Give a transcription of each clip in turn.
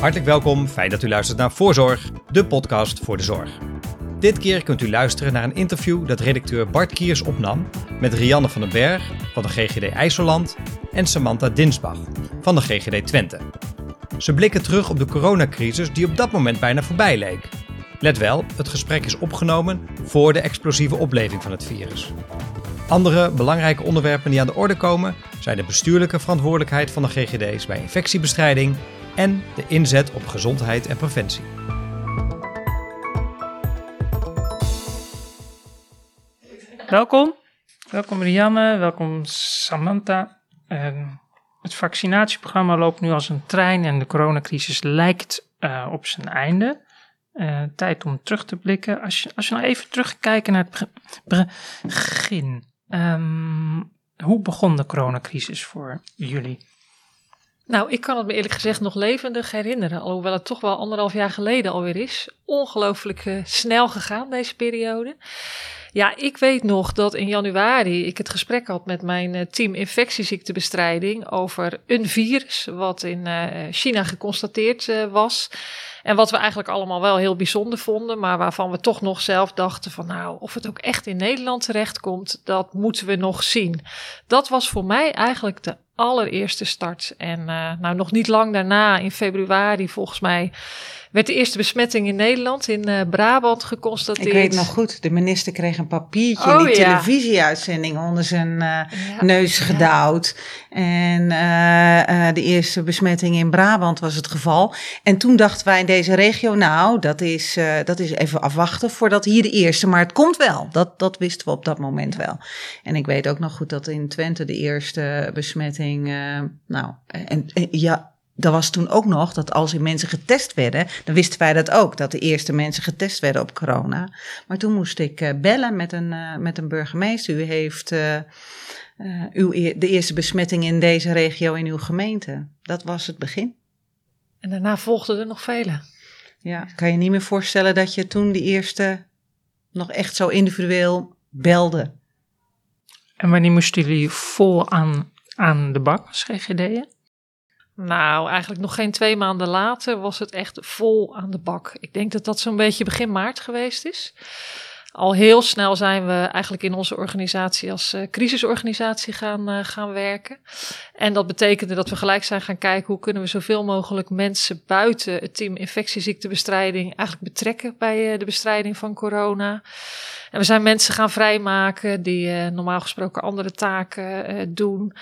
Hartelijk welkom, fijn dat u luistert naar Voorzorg, de podcast voor de zorg. Dit keer kunt u luisteren naar een interview dat redacteur Bart Kiers opnam met Rianne van den Berg van de GGD IJsseland en Samantha Dinsbach van de GGD Twente. Ze blikken terug op de coronacrisis die op dat moment bijna voorbij leek. Let wel, het gesprek is opgenomen voor de explosieve opleving van het virus. Andere belangrijke onderwerpen die aan de orde komen zijn de bestuurlijke verantwoordelijkheid van de GGD's bij infectiebestrijding en de inzet op gezondheid en preventie. Welkom. Welkom Rianne, welkom Samantha. Uh, het vaccinatieprogramma loopt nu als een trein en de coronacrisis lijkt uh, op zijn einde. Uh, tijd om terug te blikken. Als je, als je nou even terugkijkt naar het begin. Um, hoe begon de coronacrisis voor jullie? Nou, ik kan het me eerlijk gezegd nog levendig herinneren, alhoewel het toch wel anderhalf jaar geleden alweer is. Ongelooflijk uh, snel gegaan deze periode. Ja, ik weet nog dat in januari ik het gesprek had met mijn uh, team infectieziektebestrijding over een virus wat in uh, China geconstateerd was. En wat we eigenlijk allemaal wel heel bijzonder vonden, maar waarvan we toch nog zelf dachten van nou, of het ook echt in Nederland terechtkomt, dat moeten we nog zien. Dat was voor mij eigenlijk de allereerste start. En uh, nou, nog niet lang daarna, in februari volgens mij, werd de eerste besmetting in Nederland, in uh, Brabant, geconstateerd. Ik weet nog goed, de minister kreeg een papiertje oh, in die ja. televisieuitzending onder zijn uh, ja. neus gedouwd. En de eerste besmetting in Brabant was het geval. En toen dachten wij in deze regio, nou, dat is, dat is even afwachten voordat hier de eerste, maar het komt wel. Dat, dat wisten we op dat moment wel. En ik weet ook nog goed dat in Twente de eerste besmetting, nou, en, en ja, er was toen ook nog dat als er mensen getest werden, dan wisten wij dat ook, dat de eerste mensen getest werden op corona. Maar toen moest ik uh, bellen met een, uh, met een burgemeester. U heeft uh, uw, de eerste besmetting in deze regio in uw gemeente. Dat was het begin. En daarna volgden er nog vele. Ja, kan je niet meer voorstellen dat je toen die eerste nog echt zo individueel belde. En wanneer moesten jullie vol aan, aan de bak als GGD'en? Nou, eigenlijk nog geen twee maanden later was het echt vol aan de bak. Ik denk dat dat zo'n beetje begin maart geweest is. Al heel snel zijn we eigenlijk in onze organisatie als uh, crisisorganisatie gaan, uh, gaan werken. En dat betekende dat we gelijk zijn gaan kijken hoe kunnen we zoveel mogelijk mensen buiten het team infectieziektebestrijding eigenlijk betrekken bij uh, de bestrijding van corona. En we zijn mensen gaan vrijmaken die normaal gesproken andere taken doen.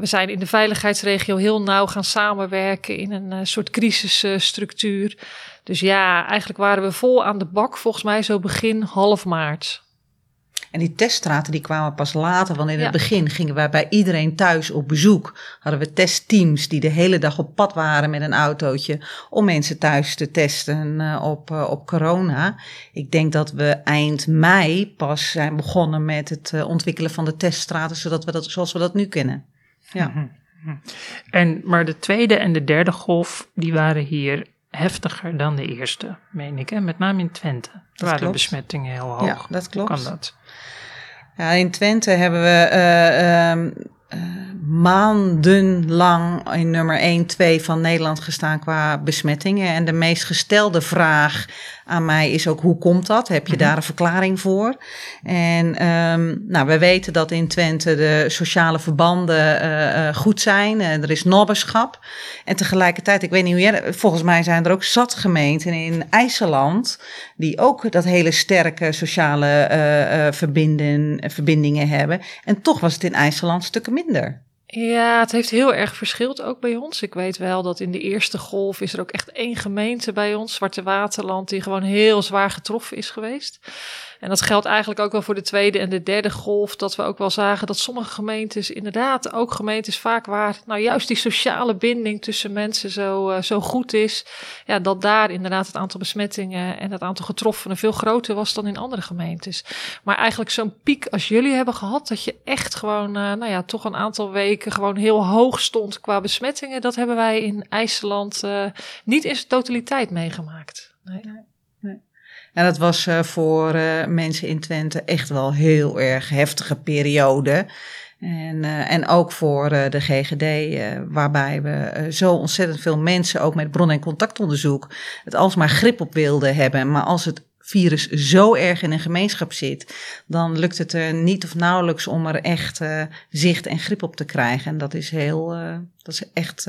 We zijn in de veiligheidsregio heel nauw gaan samenwerken in een soort crisisstructuur. Dus ja, eigenlijk waren we vol aan de bak, volgens mij zo begin half maart. En die teststraten die kwamen pas later, want in het begin gingen wij bij iedereen thuis op bezoek. Hadden we testteams die de hele dag op pad waren met een autootje om mensen thuis te testen uh, op, uh, op corona. Ik denk dat we eind mei pas zijn begonnen met het uh, ontwikkelen van de teststraten zodat we dat, zoals we dat nu kennen. Ja. Mm -hmm. En, maar de tweede en de derde golf, die waren hier heftiger dan de eerste, meen ik. Hè? Met name in Twente. Daar waren de besmettingen heel hoog. Ja, dat klopt. Hoe kan dat? Ja, in Twente hebben we uh, um, uh, maandenlang in nummer 1, 2 van Nederland gestaan qua besmettingen. En de meest gestelde vraag aan mij is ook hoe komt dat? Heb je -hmm. daar een verklaring voor? En um, nou, we weten dat in Twente de sociale verbanden uh, uh, goed zijn. Uh, er is nobberschap. En tegelijkertijd, ik weet niet hoe jij, volgens mij zijn er ook zat gemeenten in IJsseland die ook dat hele sterke sociale verbinden, verbindingen hebben. En toch was het in IJsseland stukken minder. Ja, het heeft heel erg verschild ook bij ons. Ik weet wel dat in de eerste golf is er ook echt één gemeente bij ons, Zwarte Waterland, die gewoon heel zwaar getroffen is geweest. En dat geldt eigenlijk ook wel voor de tweede en de derde golf. Dat we ook wel zagen dat sommige gemeentes, inderdaad, ook gemeentes vaak waar nou juist die sociale binding tussen mensen zo, uh, zo goed is. Ja, dat daar inderdaad het aantal besmettingen en het aantal getroffenen veel groter was dan in andere gemeentes. Maar eigenlijk zo'n piek als jullie hebben gehad, dat je echt gewoon, uh, nou ja, toch een aantal weken gewoon heel hoog stond qua besmettingen. Dat hebben wij in IJsland uh, niet in zijn totaliteit meegemaakt. Nee. En dat was voor mensen in Twente echt wel heel erg heftige periode. En, en ook voor de GGD, waarbij we zo ontzettend veel mensen, ook met bron- en contactonderzoek, het alsmaar grip op wilden hebben. Maar als het virus zo erg in een gemeenschap zit, dan lukt het er niet of nauwelijks om er echt zicht en grip op te krijgen. En dat is heel, dat is echt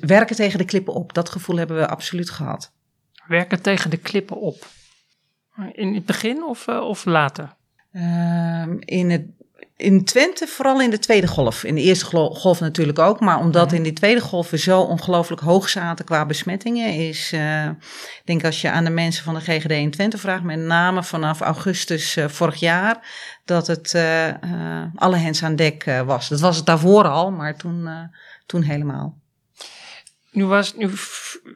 werken tegen de klippen op. Dat gevoel hebben we absoluut gehad. Werken tegen de klippen op. In het begin of, of later? Ehm, in het in Twente vooral in de tweede golf. In de eerste golf natuurlijk ook. Maar omdat in die tweede golf we zo ongelooflijk hoog zaten qua besmettingen. Is, uh, ik denk als je aan de mensen van de GGD in Twente vraagt. Met name vanaf augustus uh, vorig jaar. Dat het uh, alle hens aan dek was. Dat was het daarvoor al. Maar toen, toen helemaal. Nu, was, nu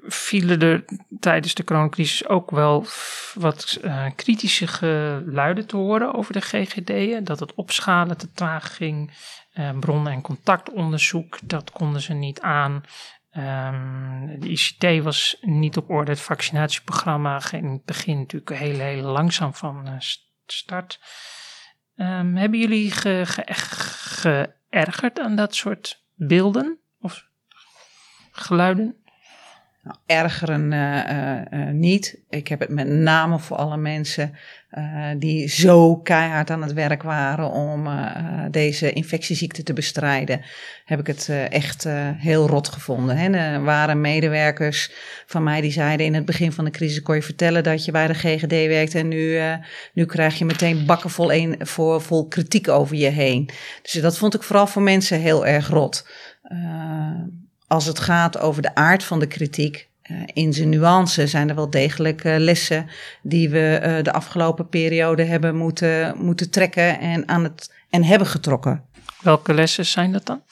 vielen er tijdens de coronacrisis ook wel wat uh, kritische geluiden te horen over de GGD'en. Dat het opschalen te traag ging. Uh, bronnen- en contactonderzoek, dat konden ze niet aan. Um, de ICT was niet op orde. Het vaccinatieprogramma ging in het begin natuurlijk heel, heel langzaam van uh, start. Um, hebben jullie ge, geërgerd aan dat soort beelden? Of geluiden? Nou, ergeren uh, uh, niet. Ik heb het met name voor alle mensen die zo keihard aan het werk waren om deze infectieziekte te bestrijden. Heb ik het echt heel rot gevonden. Hè. Er waren medewerkers van mij die zeiden in het begin van de crisis kon je vertellen dat je bij de GGD werkt en nu, nu krijg je meteen bakken vol, voor, vol kritiek over je heen. Dus dat vond ik vooral voor mensen heel erg rot als het gaat over de aard van de kritiek, uh, in zijn nuance zijn er wel degelijk uh, lessen die we uh, de afgelopen periode hebben moeten, moeten trekken en, aan het, en hebben getrokken. Welke lessen zijn dat dan?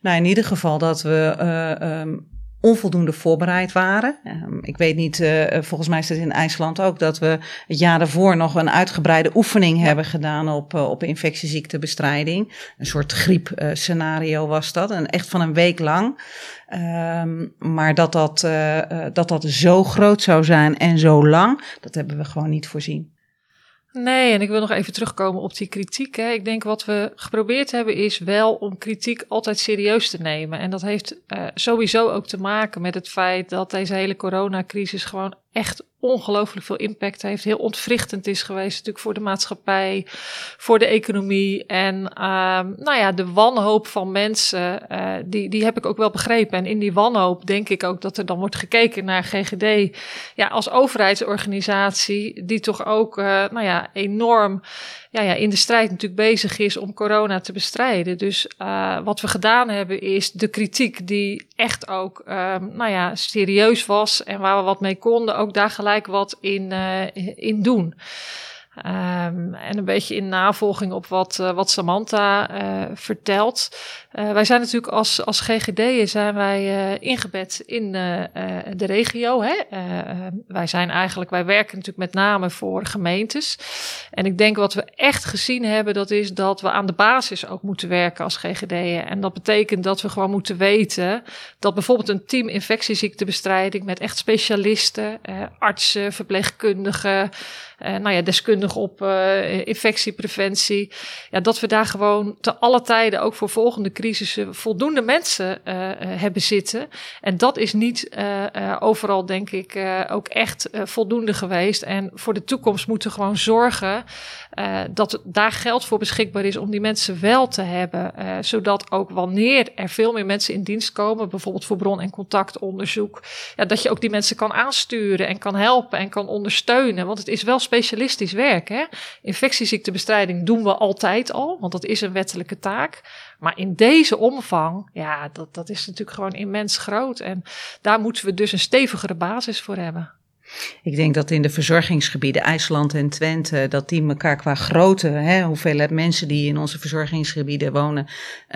Nou, in ieder geval dat we um, onvoldoende voorbereid waren. Um, ik weet niet, uh, volgens mij is het in IJsland ook, dat we het jaar daarvoor nog een uitgebreide oefening hebben gedaan op, uh, op infectieziektebestrijding. Een soort griepscenario was dat, en echt van een week lang. Um, maar dat dat, dat dat zo groot zou zijn en zo lang, dat hebben we gewoon niet voorzien. Nee, en ik wil nog even terugkomen op die kritiek. Hè. Ik denk wat we geprobeerd hebben is wel om kritiek altijd serieus te nemen. En dat heeft uh, sowieso ook te maken met het feit dat deze hele coronacrisis gewoon echt ongelooflijk veel impact heeft. Heel ontwrichtend is geweest natuurlijk voor de maatschappij, voor de economie. En uh, nou ja, de wanhoop van mensen, uh, die, die heb ik ook wel begrepen. En in die wanhoop denk ik ook dat er dan wordt gekeken naar GGD ja, als overheidsorganisatie, die toch ook uh, nou ja, enorm ja, ja, in de strijd natuurlijk bezig is om corona te bestrijden. Dus uh, wat we gedaan hebben is de kritiek die echt ook um, nou ja, serieus was en waar we wat mee konden, ook daar gelijk wat in, uh, in doen. Um, en een beetje in navolging op wat, uh, wat Samantha uh, vertelt. Uh, wij zijn natuurlijk als, als GGD'en zijn wij ingebed in de regio. Hè? wij zijn eigenlijk, wij werken natuurlijk met name voor gemeentes. En ik denk wat we echt gezien hebben, dat is dat we aan de basis ook moeten werken als GGD'en. En dat betekent dat we gewoon moeten weten dat bijvoorbeeld een team infectieziektebestrijding met echt specialisten, artsen, verpleegkundigen, nou ja, deskundigen op uh, infectiepreventie. Ja, dat we daar gewoon te alle tijden, ook voor volgende crisissen, voldoende mensen uh, hebben zitten. En dat is niet overal, denk ik, ook echt voldoende geweest. En voor de toekomst moeten we gewoon zorgen dat daar geld voor beschikbaar is om die mensen wel te hebben. zodat ook wanneer er veel meer mensen in dienst komen, bijvoorbeeld voor bron- en contactonderzoek, ja, dat je ook die mensen kan aansturen en kan helpen en kan ondersteunen. Want het is wel specialistisch werk. Hè? Infectieziektebestrijding doen we altijd al, want dat is een wettelijke taak. Maar in deze omvang, ja, dat, dat is natuurlijk gewoon immens groot. En daar moeten we dus een stevigere basis voor hebben. Ik denk dat in de verzorgingsgebieden, IJsland en Twente, dat die elkaar qua grootte, hè, hoeveelheid mensen die in onze verzorgingsgebieden wonen,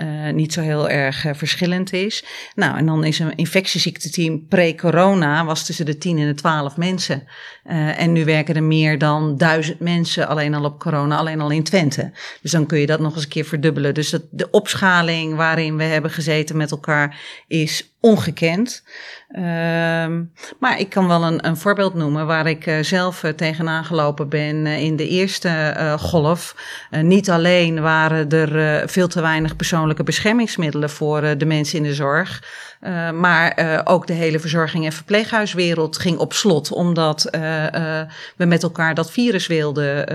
uh, niet zo heel erg uh, verschillend is. Nou, en dan is een infectieziekteteam pre-corona was tussen de 10 en de 12 mensen. Uh, en nu werken er meer dan duizend mensen alleen al op corona, alleen al in Twente. Dus dan kun je dat nog eens een keer verdubbelen. Dus dat, de opschaling waarin we hebben gezeten met elkaar is ongekend. Ehm, maar ik kan wel een, een voorbeeld noemen waar ik uh, zelf uh, tegenaan gelopen ben uh, in de eerste golf. niet alleen waren er veel te weinig persoonlijke beschermingsmiddelen voor de mensen in de zorg. maar ook de hele verzorging- en verpleeghuiswereld ging op slot, omdat we met elkaar dat virus wilden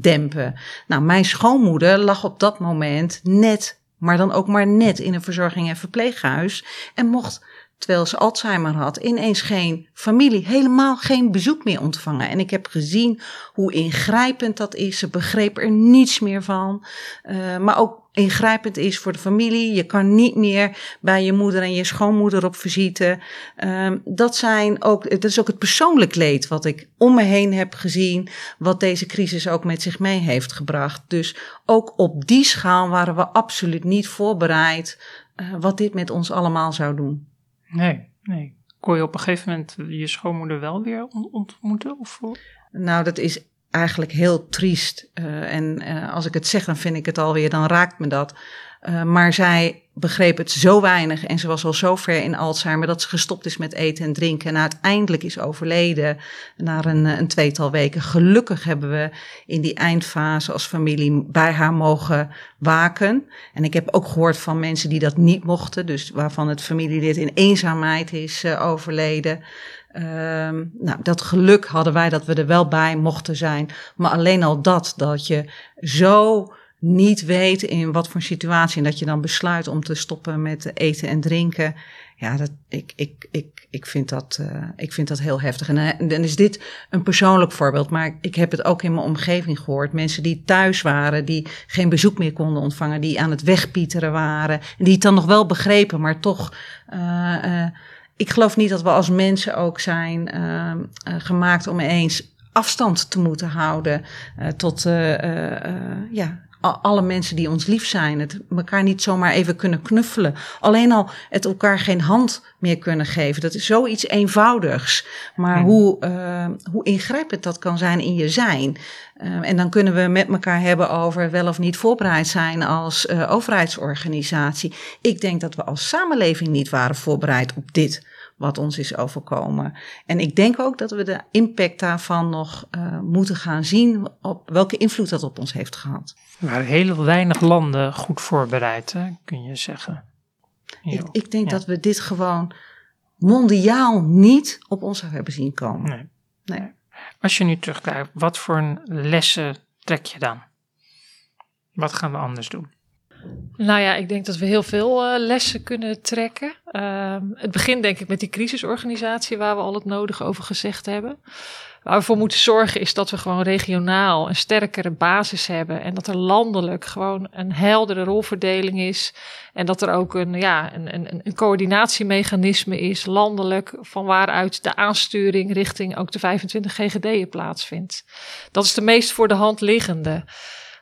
dempen. Nou, mijn schoonmoeder lag op dat moment net maar dan ook maar net in een verzorging- en verpleeghuis. En mocht, terwijl ze Alzheimer had, ineens geen familie, helemaal geen bezoek meer ontvangen. En ik heb gezien hoe ingrijpend dat is. Ze begreep er niets meer van. Uh, maar ook ingrijpend is voor de familie. Je kan niet meer bij je moeder en je schoonmoeder op visite. Um, dat, zijn ook, dat is ook het persoonlijk leed wat ik om me heen heb gezien. Wat deze crisis ook met zich mee heeft gebracht. Dus ook op die schaal waren we absoluut niet voorbereid uh, wat dit met ons allemaal zou doen. Nee, nee. Kon je op een gegeven moment je schoonmoeder wel weer ontmoeten? Of? Nou, dat is eigenlijk heel triest. Uh, en uh, als ik het zeg, dan vind ik het alweer, dan raakt me dat. Uh, maar zij begreep het zo weinig en ze was al zo ver in Alzheimer dat ze gestopt is met eten en drinken en uiteindelijk is overleden na een, een tweetal weken. Gelukkig hebben we in die eindfase als familie bij haar mogen waken. En ik heb ook gehoord van mensen die dat niet mochten, dus waarvan het familielid in eenzaamheid is overleden. Um, nou, dat geluk hadden wij dat we er wel bij mochten zijn. Maar alleen al dat, dat je zo niet weet in wat voor situatie en dat je dan besluit om te stoppen met eten en drinken. Ja, dat, ik, ik, ik, ik, vind dat, uh, ik vind dat heel heftig. En eh, dan is dit een persoonlijk voorbeeld, maar ik heb het ook in mijn omgeving gehoord. Mensen die thuis waren, die geen bezoek meer konden ontvangen, die aan het wegpieteren waren. En die het dan nog wel begrepen, maar toch. Uh, ik geloof niet dat we als mensen ook zijn uh, gemaakt om eens afstand te moeten houden uh, tot uh, ja, alle mensen die ons lief zijn. Het elkaar niet zomaar even kunnen knuffelen. Alleen al het elkaar geen hand meer kunnen geven. Dat is zoiets eenvoudigs. Maar hoe, hoe ingrijpend dat kan zijn in je zijn. en dan kunnen we met elkaar hebben over wel of niet voorbereid zijn als overheidsorganisatie. Ik denk dat we als samenleving niet waren voorbereid op dit wat ons is overkomen. En ik denk ook dat we de impact daarvan nog uh, moeten gaan zien op welke invloed dat op ons heeft gehad. Er waren heel weinig landen goed voorbereid, hè, kun je zeggen. Ik, ik, denk dat we dit gewoon mondiaal niet op ons hebben zien komen. Nee. nee. Als je nu terugkijkt, wat voor lessen trek je dan? Wat gaan we anders doen? Nou ja, ik denk dat we heel veel uh, lessen kunnen trekken. Uh, het begint denk ik met die crisisorganisatie waar we al het nodige over gezegd hebben. Waar we voor moeten zorgen is dat we gewoon regionaal een sterkere basis hebben. En dat er landelijk gewoon een heldere rolverdeling is. En dat er ook een, ja, een, een, een coördinatiemechanisme is, landelijk, van waaruit de aansturing richting ook de 25 GGD'en plaatsvindt. Dat is de meest voor de hand liggende.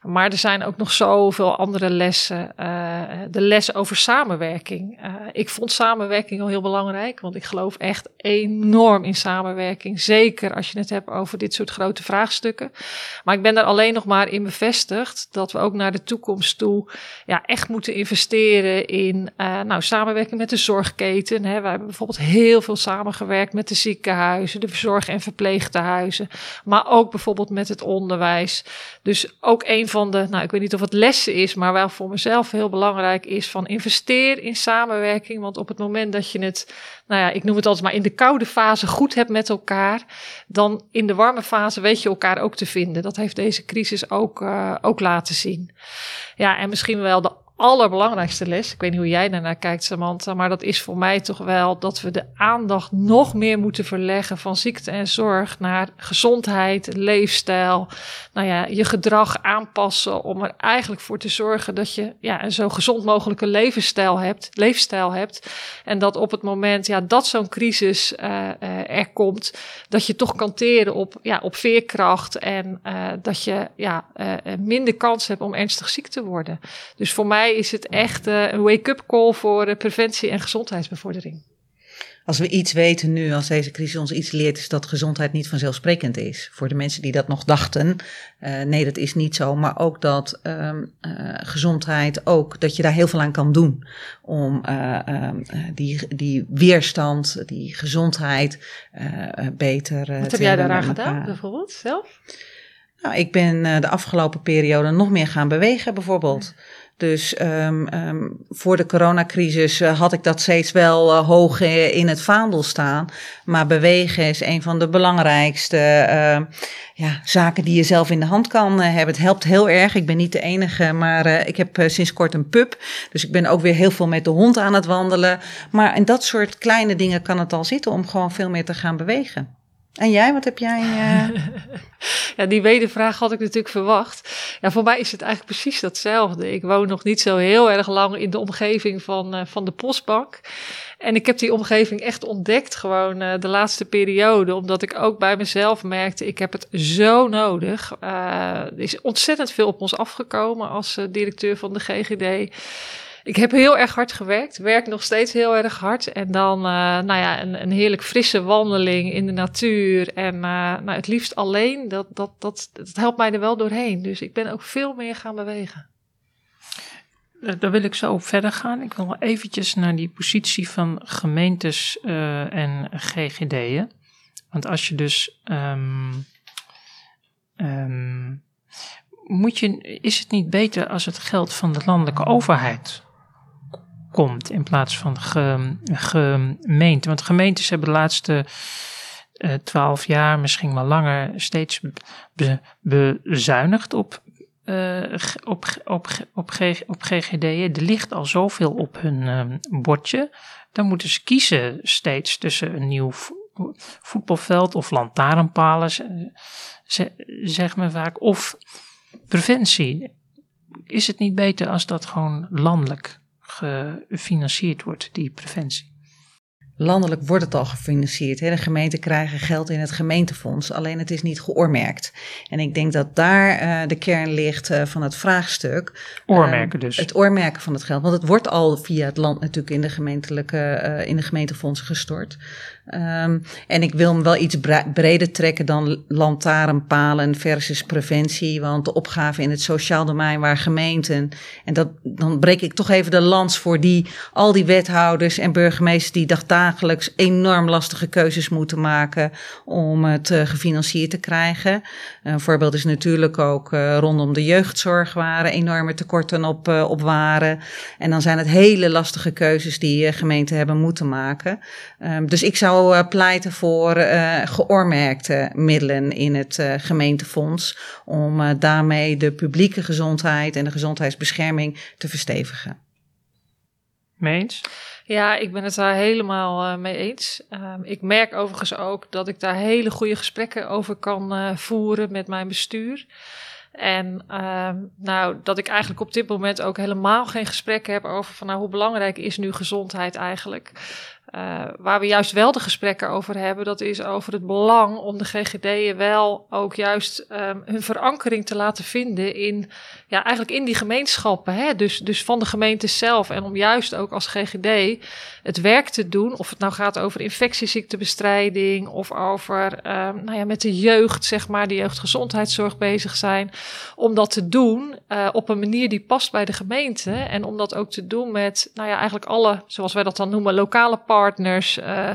Maar er zijn ook nog zoveel andere lessen. Uh, de les over samenwerking. Uh, ik vond samenwerking al heel belangrijk, want ik geloof echt enorm in samenwerking. Zeker als je het hebt over dit soort grote vraagstukken. Maar ik ben er alleen nog maar in bevestigd dat we ook naar de toekomst toe ja, echt moeten investeren in uh, nou, samenwerking met de zorgketen. Hè. We hebben bijvoorbeeld heel veel samengewerkt met de ziekenhuizen, de verzorg- en verpleegtehuizen. Maar ook bijvoorbeeld met het onderwijs. Dus ook een van de, nou ik weet niet of het lessen is, maar wel voor mezelf heel belangrijk is van investeer in samenwerking. Want op het moment dat je het, nou ja, ik noem het altijd maar in de koude fase goed hebt met elkaar, dan in de warme fase weet je elkaar ook te vinden. Dat heeft deze crisis ook, uh, ook laten zien. Ja, en misschien wel de allerbelangrijkste les. Ik weet niet hoe jij daarnaar kijkt, Samantha, maar dat is voor mij toch wel dat we de aandacht nog meer moeten verleggen van ziekte en zorg naar gezondheid, leefstijl. Nou ja, je gedrag aanpassen om er eigenlijk voor te zorgen dat je ja, een zo gezond mogelijke levensstijl hebt, leefstijl hebt. En dat op het moment ja, dat zo'n crisis uh, uh, er komt, dat je toch kan teren op, ja, op veerkracht en uh, dat je ja, minder kans hebt om ernstig ziek te worden. Dus voor mij is het echt uh, een wake-up call voor uh, preventie en gezondheidsbevordering. Als we iets weten nu, als deze crisis ons iets leert, is dat gezondheid niet vanzelfsprekend is. Voor de mensen die dat nog dachten, uh, nee, dat is niet zo. Maar ook dat um, uh, gezondheid, ook dat je daar heel veel aan kan doen. Om uh, die, die weerstand, die gezondheid beter te Wat heb jij daaraan gedaan, bijvoorbeeld, zelf? Nou, ik ben de afgelopen periode nog meer gaan bewegen, bijvoorbeeld. Dus um, um, voor de coronacrisis uh, had ik dat steeds wel uh, hoog in het vaandel staan. Maar bewegen is een van de belangrijkste uh, ja, zaken die je zelf in de hand kan hebben. Het helpt heel erg. Ik ben niet de enige, maar ik heb sinds kort een pup. Dus ik ben ook weer heel veel met de hond aan het wandelen. Maar in dat soort kleine dingen kan het al zitten om gewoon veel meer te gaan bewegen. En jij, wat heb jij? Uh... ja, die wedervraag had ik natuurlijk verwacht. Ja, voor mij is het eigenlijk precies datzelfde. Ik woon nog niet zo heel erg lang in de omgeving van, uh, van de postbank. En ik heb die omgeving echt ontdekt gewoon uh, de laatste periode. Omdat ik ook bij mezelf merkte, ik heb het zo nodig. er is ontzettend veel op ons afgekomen als directeur van de GGD ik heb heel erg hard gewerkt, werk nog steeds heel erg hard. En dan, uh, nou ja, een, een heerlijk frisse wandeling in de natuur. En uh, nou, het liefst alleen, dat, dat, dat, dat helpt mij er wel doorheen. Dus ik ben ook veel meer gaan bewegen. Eh, daar wil ik zo op verder gaan. Ik wil eventjes naar die positie van gemeentes en GGD'en. Want als je dus. Um, um, moet je, is het niet beter als het geld van de landelijke overheid komt in plaats van gemeente. Want gemeentes hebben de laatste uh, twaalf jaar, misschien wel langer, steeds bezuinigd op, uh, op, op, op, op GGD. Er ligt al zoveel op hun uh, bordje. Dan moeten ze kiezen steeds tussen een nieuw voetbalveld of lantaarnpalen, zeg me vaak, of preventie. Is het niet beter als dat gewoon landelijk gefinancierd wordt, die preventie. Landelijk wordt het al gefinancierd. Hè? De gemeenten krijgen geld in het gemeentefonds, alleen het is niet geoormerkt. En ik denk dat daar uh, de kern ligt uh, van het vraagstuk. Oormerken dus. Uh, het oormerken van het geld. Want het wordt al via het land natuurlijk in de gemeentelijke, in de gemeentefondsen gestort. Um, en ik wil hem wel iets breder trekken dan lantaarnpalen versus preventie. Want de opgave in het sociaal domein waar gemeenten. En dat, dan breek ik toch even de lans voor die, al die wethouders en burgemeesters die dagdagelijks enorm lastige keuzes moeten maken om het uh, gefinancierd te krijgen. Een voorbeeld is natuurlijk ook uh, rondom de jeugdzorg waar enorme tekorten op, uh, op waren. En dan zijn het hele lastige keuzes die gemeenten hebben moeten maken. Um, dus ik zou uh, pleiten voor uh, geoormerkte middelen in het uh, gemeentefonds. Om daarmee de publieke gezondheid en de gezondheidsbescherming te verstevigen. Meens? Ja, ik ben het daar helemaal mee eens. Um, ik merk overigens ook dat ik daar hele goede gesprekken over kan voeren met mijn bestuur. En uh, nou, dat ik eigenlijk op dit moment ook helemaal geen gesprekken heb over van nou, hoe belangrijk is nu gezondheid eigenlijk. Uh, waar we juist wel de gesprekken over hebben, dat is over het belang om de GGD'en wel ook juist um, hun verankering te laten vinden in, ja, eigenlijk in die gemeenschappen. Hè? Dus, dus van de gemeente zelf. En om juist ook als GGD het werk te doen, of het nou gaat over infectieziektebestrijding of over, um, nou ja, met de jeugd, zeg maar, de jeugdgezondheidszorg bezig zijn. Om dat te doen uh, op een manier die past bij de gemeente. En om dat ook te doen met, nou ja, eigenlijk alle, zoals wij dat dan noemen, lokale partners partners, uh, uh,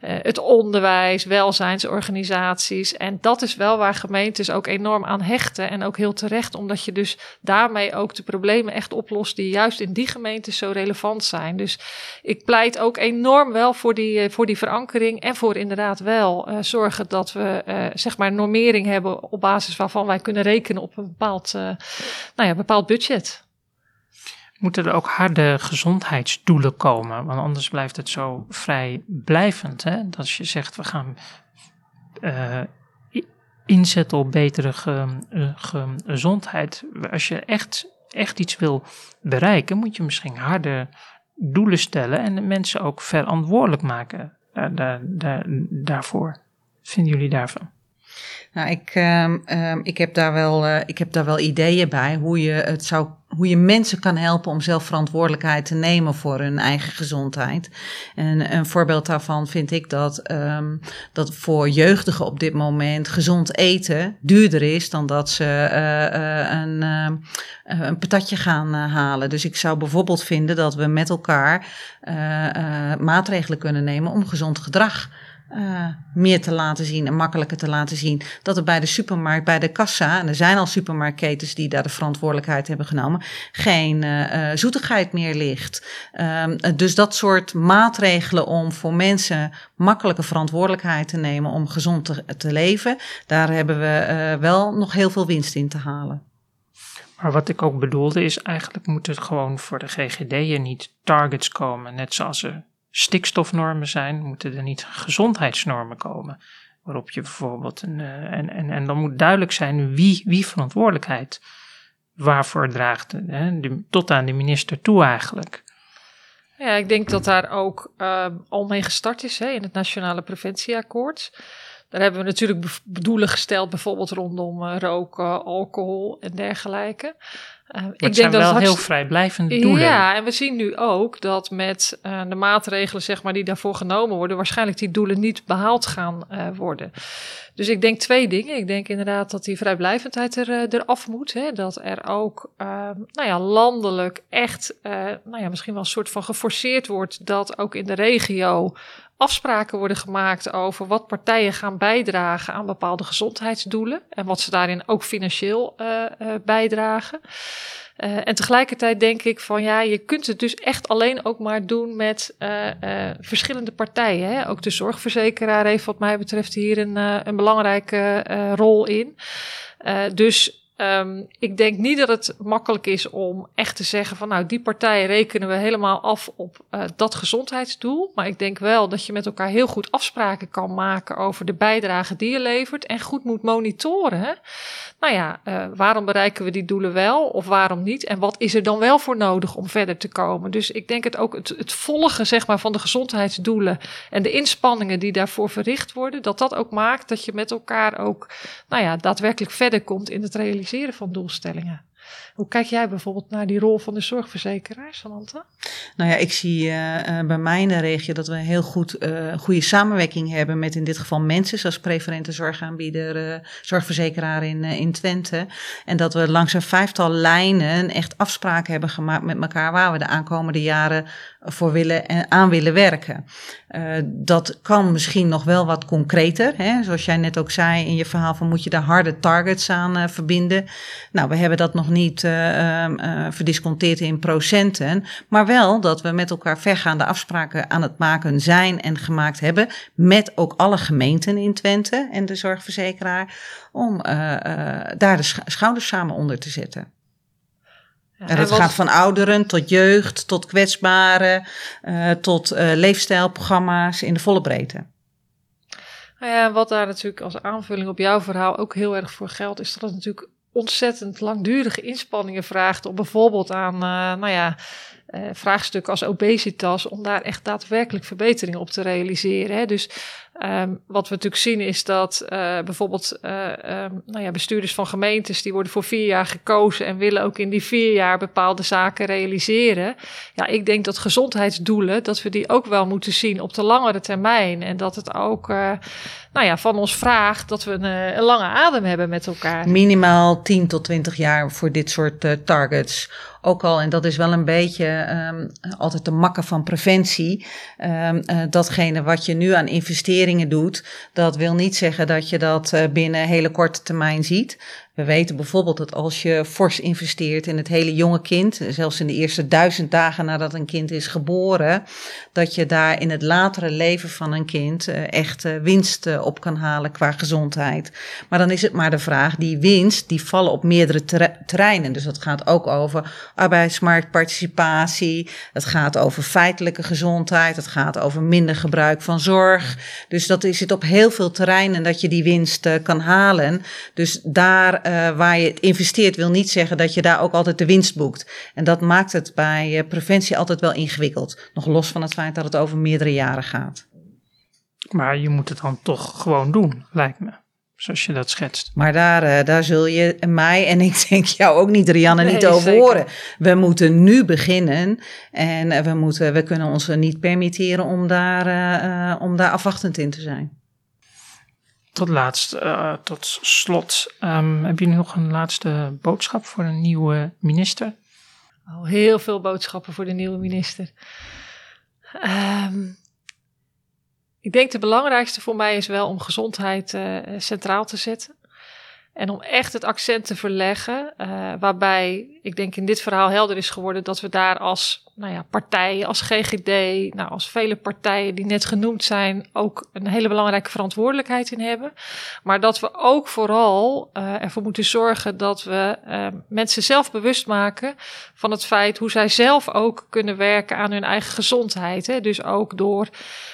het onderwijs, welzijnsorganisaties. En dat is wel waar gemeentes ook enorm aan hechten. En ook heel terecht, omdat je dus daarmee ook de problemen echt oplost die juist in die gemeentes zo relevant zijn. Dus ik pleit ook enorm wel voor die, uh, voor die verankering en voor inderdaad wel zorgen dat we zeg maar normering hebben op basis waarvan wij kunnen rekenen op een bepaald, nou ja, bepaald budget moeten er ook harde gezondheidsdoelen komen. Want anders blijft het zo vrij blijvend. Hè? Dat als je zegt, we gaan uh, inzetten op betere ge, uh, gezondheid. Als je echt, echt iets wil bereiken, moet je misschien harde doelen stellen en de mensen ook verantwoordelijk maken daar, daar, daar, daarvoor. Vinden jullie daarvan? Nou, ik, um, um, ik, heb daar wel, ik heb daar wel ideeën bij hoe je het zou hoe je mensen kan helpen om zelf verantwoordelijkheid te nemen voor hun eigen gezondheid. En een voorbeeld daarvan vind ik dat, um, dat voor jeugdigen op dit moment gezond eten duurder is dan dat ze uh, een, uh, een patatje gaan halen. Dus ik zou bijvoorbeeld vinden dat we met elkaar maatregelen kunnen nemen om gezond gedrag uh, meer te laten zien en makkelijker te laten zien. Dat er bij de supermarkt, bij de kassa, en er zijn al supermarktketens die daar de verantwoordelijkheid hebben genomen, geen uh, zoetigheid meer ligt. Um, dus dat soort maatregelen om voor mensen makkelijke verantwoordelijkheid te nemen om gezond te, leven, daar hebben we uh, wel nog heel veel winst in te halen. Maar wat ik ook bedoelde is, eigenlijk moet het gewoon voor de GGD'en niet targets komen. Net zoals er stikstofnormen zijn, moeten er niet gezondheidsnormen komen. Waarop je bijvoorbeeld een. Uh, en, en, en dan moet duidelijk zijn wie, wie verantwoordelijkheid waarvoor draagt. Hè, tot aan de minister toe eigenlijk. Ja, ik denk dat daar ook uh, al mee gestart is hè, in het Nationale Preventieakkoord. Daar hebben we natuurlijk doelen gesteld, bijvoorbeeld rondom uh, roken, alcohol en dergelijke. Uh, ik denk zijn dat wel heel vrijblijvend doelen. Ja, en we zien nu ook dat met uh, de maatregelen zeg maar, die daarvoor genomen worden, waarschijnlijk die doelen niet behaald gaan uh, worden. Dus ik denk twee dingen. Ik denk inderdaad dat die vrijblijvendheid er, eraf moet. Hè? Dat er ook nou ja, landelijk echt nou ja, misschien wel een soort van geforceerd wordt dat ook in de regio afspraken worden gemaakt over wat partijen gaan bijdragen aan bepaalde gezondheidsdoelen en wat ze daarin ook financieel uh, uh, bijdragen. Uh, en tegelijkertijd denk ik van ja, je kunt het dus echt alleen ook maar doen met verschillende partijen. Hè? Ook de zorgverzekeraar heeft wat mij betreft hier een, een belangrijke rol in. dus Um, ik denk niet dat het makkelijk is om echt te zeggen van nou die partij rekenen we helemaal af op uh, dat gezondheidsdoel. Maar ik denk wel dat je met elkaar heel goed afspraken kan maken over de bijdrage die je levert en goed moet monitoren. Nou ja, uh, waarom bereiken we die doelen wel of waarom niet? En wat is er dan wel voor nodig om verder te komen? Dus ik denk het ook het, het volgen zeg maar, van de gezondheidsdoelen en de inspanningen die daarvoor verricht worden, dat dat ook maakt dat je met elkaar ook nou ja, daadwerkelijk verder komt in het realiseren van doelstellingen. Hoe kijk jij bijvoorbeeld naar die rol van de zorgverzekeraar, Samantha? Nou ja, ik zie uh, bij mij in de regio dat we heel goed uh, goede samenwerking hebben met in dit geval mensen, zoals preferente zorgaanbieder, zorgverzekeraar in, in Twente. En dat we langs een vijftal lijnen echt afspraken hebben gemaakt met elkaar waar we de aankomende jaren voor willen en aan willen werken. dat kan misschien nog wel wat concreter. Hè? Zoals jij net ook zei in je verhaal van moet je daar harde targets aan verbinden. Nou, we hebben dat nog niet uh, verdisconteerd in procenten. Maar wel dat we met elkaar vergaande afspraken aan het maken zijn en gemaakt hebben. Met ook alle gemeenten in Twente en de zorgverzekeraar. Om daar de schouders samen onder te zetten. En dat gaat van ouderen tot jeugd, tot kwetsbaren, uh, tot uh, leefstijlprogramma's in de volle breedte. Nou ja, wat daar natuurlijk als aanvulling op jouw verhaal ook heel erg voor geldt, is dat het natuurlijk ontzettend langdurige inspanningen vraagt om bijvoorbeeld aan, uh, nou ja, uh, vraagstukken als obesitas, om daar echt daadwerkelijk verbeteringen op te realiseren. Hè. Dus Um, wat we natuurlijk zien is dat uh, bijvoorbeeld uh, um, nou ja, bestuurders van gemeentes die worden voor vier jaar gekozen en willen ook in die vier jaar bepaalde zaken realiseren. Ja, ik denk dat gezondheidsdoelen, dat we die ook wel moeten zien op de langere termijn. En dat het ook nou ja, van ons vraagt dat we een, een, lange adem hebben met elkaar. Minimaal 10 tot 20 jaar voor dit soort targets ook al, en dat is wel een beetje um, altijd de makken van preventie, um, uh, datgene wat je nu aan investeringen doet, dat wil niet zeggen dat je dat uh, binnen hele korte termijn ziet. We weten bijvoorbeeld dat als je fors investeert in het hele jonge kind, zelfs in de eerste duizend dagen nadat een kind is geboren, dat je daar in het latere leven van een kind uh, echt uh, winst uh, op kan halen qua gezondheid. Maar dan is het maar de vraag, die winst, die vallen op meerdere terreinen. Dus dat gaat ook over arbeidsmarktparticipatie, het gaat over feitelijke gezondheid, het gaat over minder gebruik van zorg. Dus dat is het op heel veel terreinen dat je die winst kan halen. Dus daar uh, waar je het investeert, wil niet zeggen dat je daar ook altijd de winst boekt. En dat maakt het bij uh, preventie altijd wel ingewikkeld. Nog los van het feit dat het over meerdere jaren gaat. Maar je moet het dan toch gewoon doen, lijkt me. zoals je dat schetst. Maar daar, uh, daar zul je mij en ik denk jou ook niet, Rianne, niet over horen. We moeten nu beginnen en we, moeten, we kunnen ons niet permitteren om daar, om daar afwachtend in te zijn. Tot laatst, uh, tot slot, um, heb je nog een laatste boodschap voor een nieuwe minister? Heel veel boodschappen voor de nieuwe minister. Um, ik denk de belangrijkste voor mij is wel om gezondheid uh, centraal te zetten. En om echt het accent te verleggen, uh, waarbij ik denk in dit verhaal helder is geworden dat we daar als nou ja, partijen, als GGD, nou, als vele partijen die net genoemd zijn, ook een hele belangrijke verantwoordelijkheid in hebben. Maar dat we ook vooral uh, ervoor moeten zorgen dat we uh, mensen zelf bewust maken van het feit hoe zij zelf ook kunnen werken aan hun eigen gezondheid. Hè? Dus ook door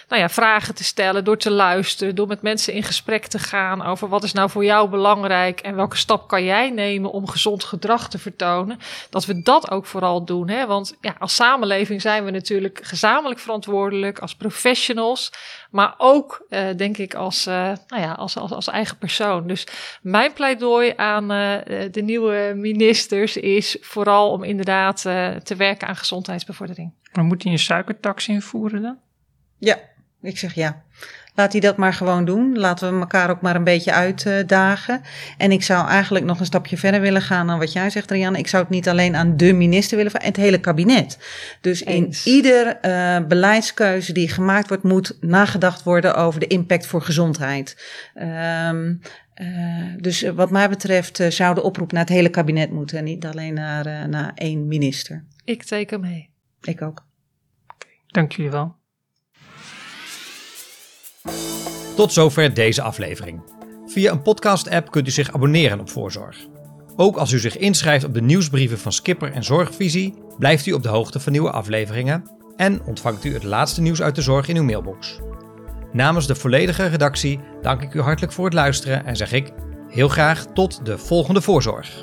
nou ja, vragen te stellen, door te luisteren, door met mensen in gesprek te gaan over wat is nou voor jou belangrijk en welke stap kan jij nemen om gezond gedrag te vertonen. Dat we dat ook vooral doen. Hè? Want ja, als samenleving zijn we natuurlijk gezamenlijk verantwoordelijk als professionals, maar ook uh, denk ik als, uh, nou ja, als, als, als eigen persoon. Dus mijn pleidooi aan uh, de nieuwe ministers is vooral om inderdaad te werken aan gezondheidsbevordering. Maar moet hij een suikertax invoeren dan? Ja, ik zeg ja. Laat hij dat maar gewoon doen. Laten we elkaar ook maar een beetje uitdagen. En ik zou eigenlijk nog een stapje verder willen gaan dan wat jij zegt, Rianne. Ik zou het niet alleen aan de minister willen vragen, het hele kabinet. Dus in ieder uh, beleidskeuze die gemaakt wordt, moet nagedacht worden over de impact voor gezondheid. Um, uh, dus wat mij betreft uh, zou de oproep naar het hele kabinet moeten en niet alleen naar, naar één minister. Ik teken mee. Ik ook. Dank jullie wel. Tot zover deze aflevering. Via een podcast-app kunt u zich abonneren op Voorzorg. Ook als u zich inschrijft op de nieuwsbrieven van Skipper en Zorgvisie, blijft u op de hoogte van nieuwe afleveringen en ontvangt u het laatste nieuws uit de zorg in uw mailbox. Namens de volledige redactie dank ik u hartelijk voor het luisteren en zeg ik heel graag tot de volgende Voorzorg.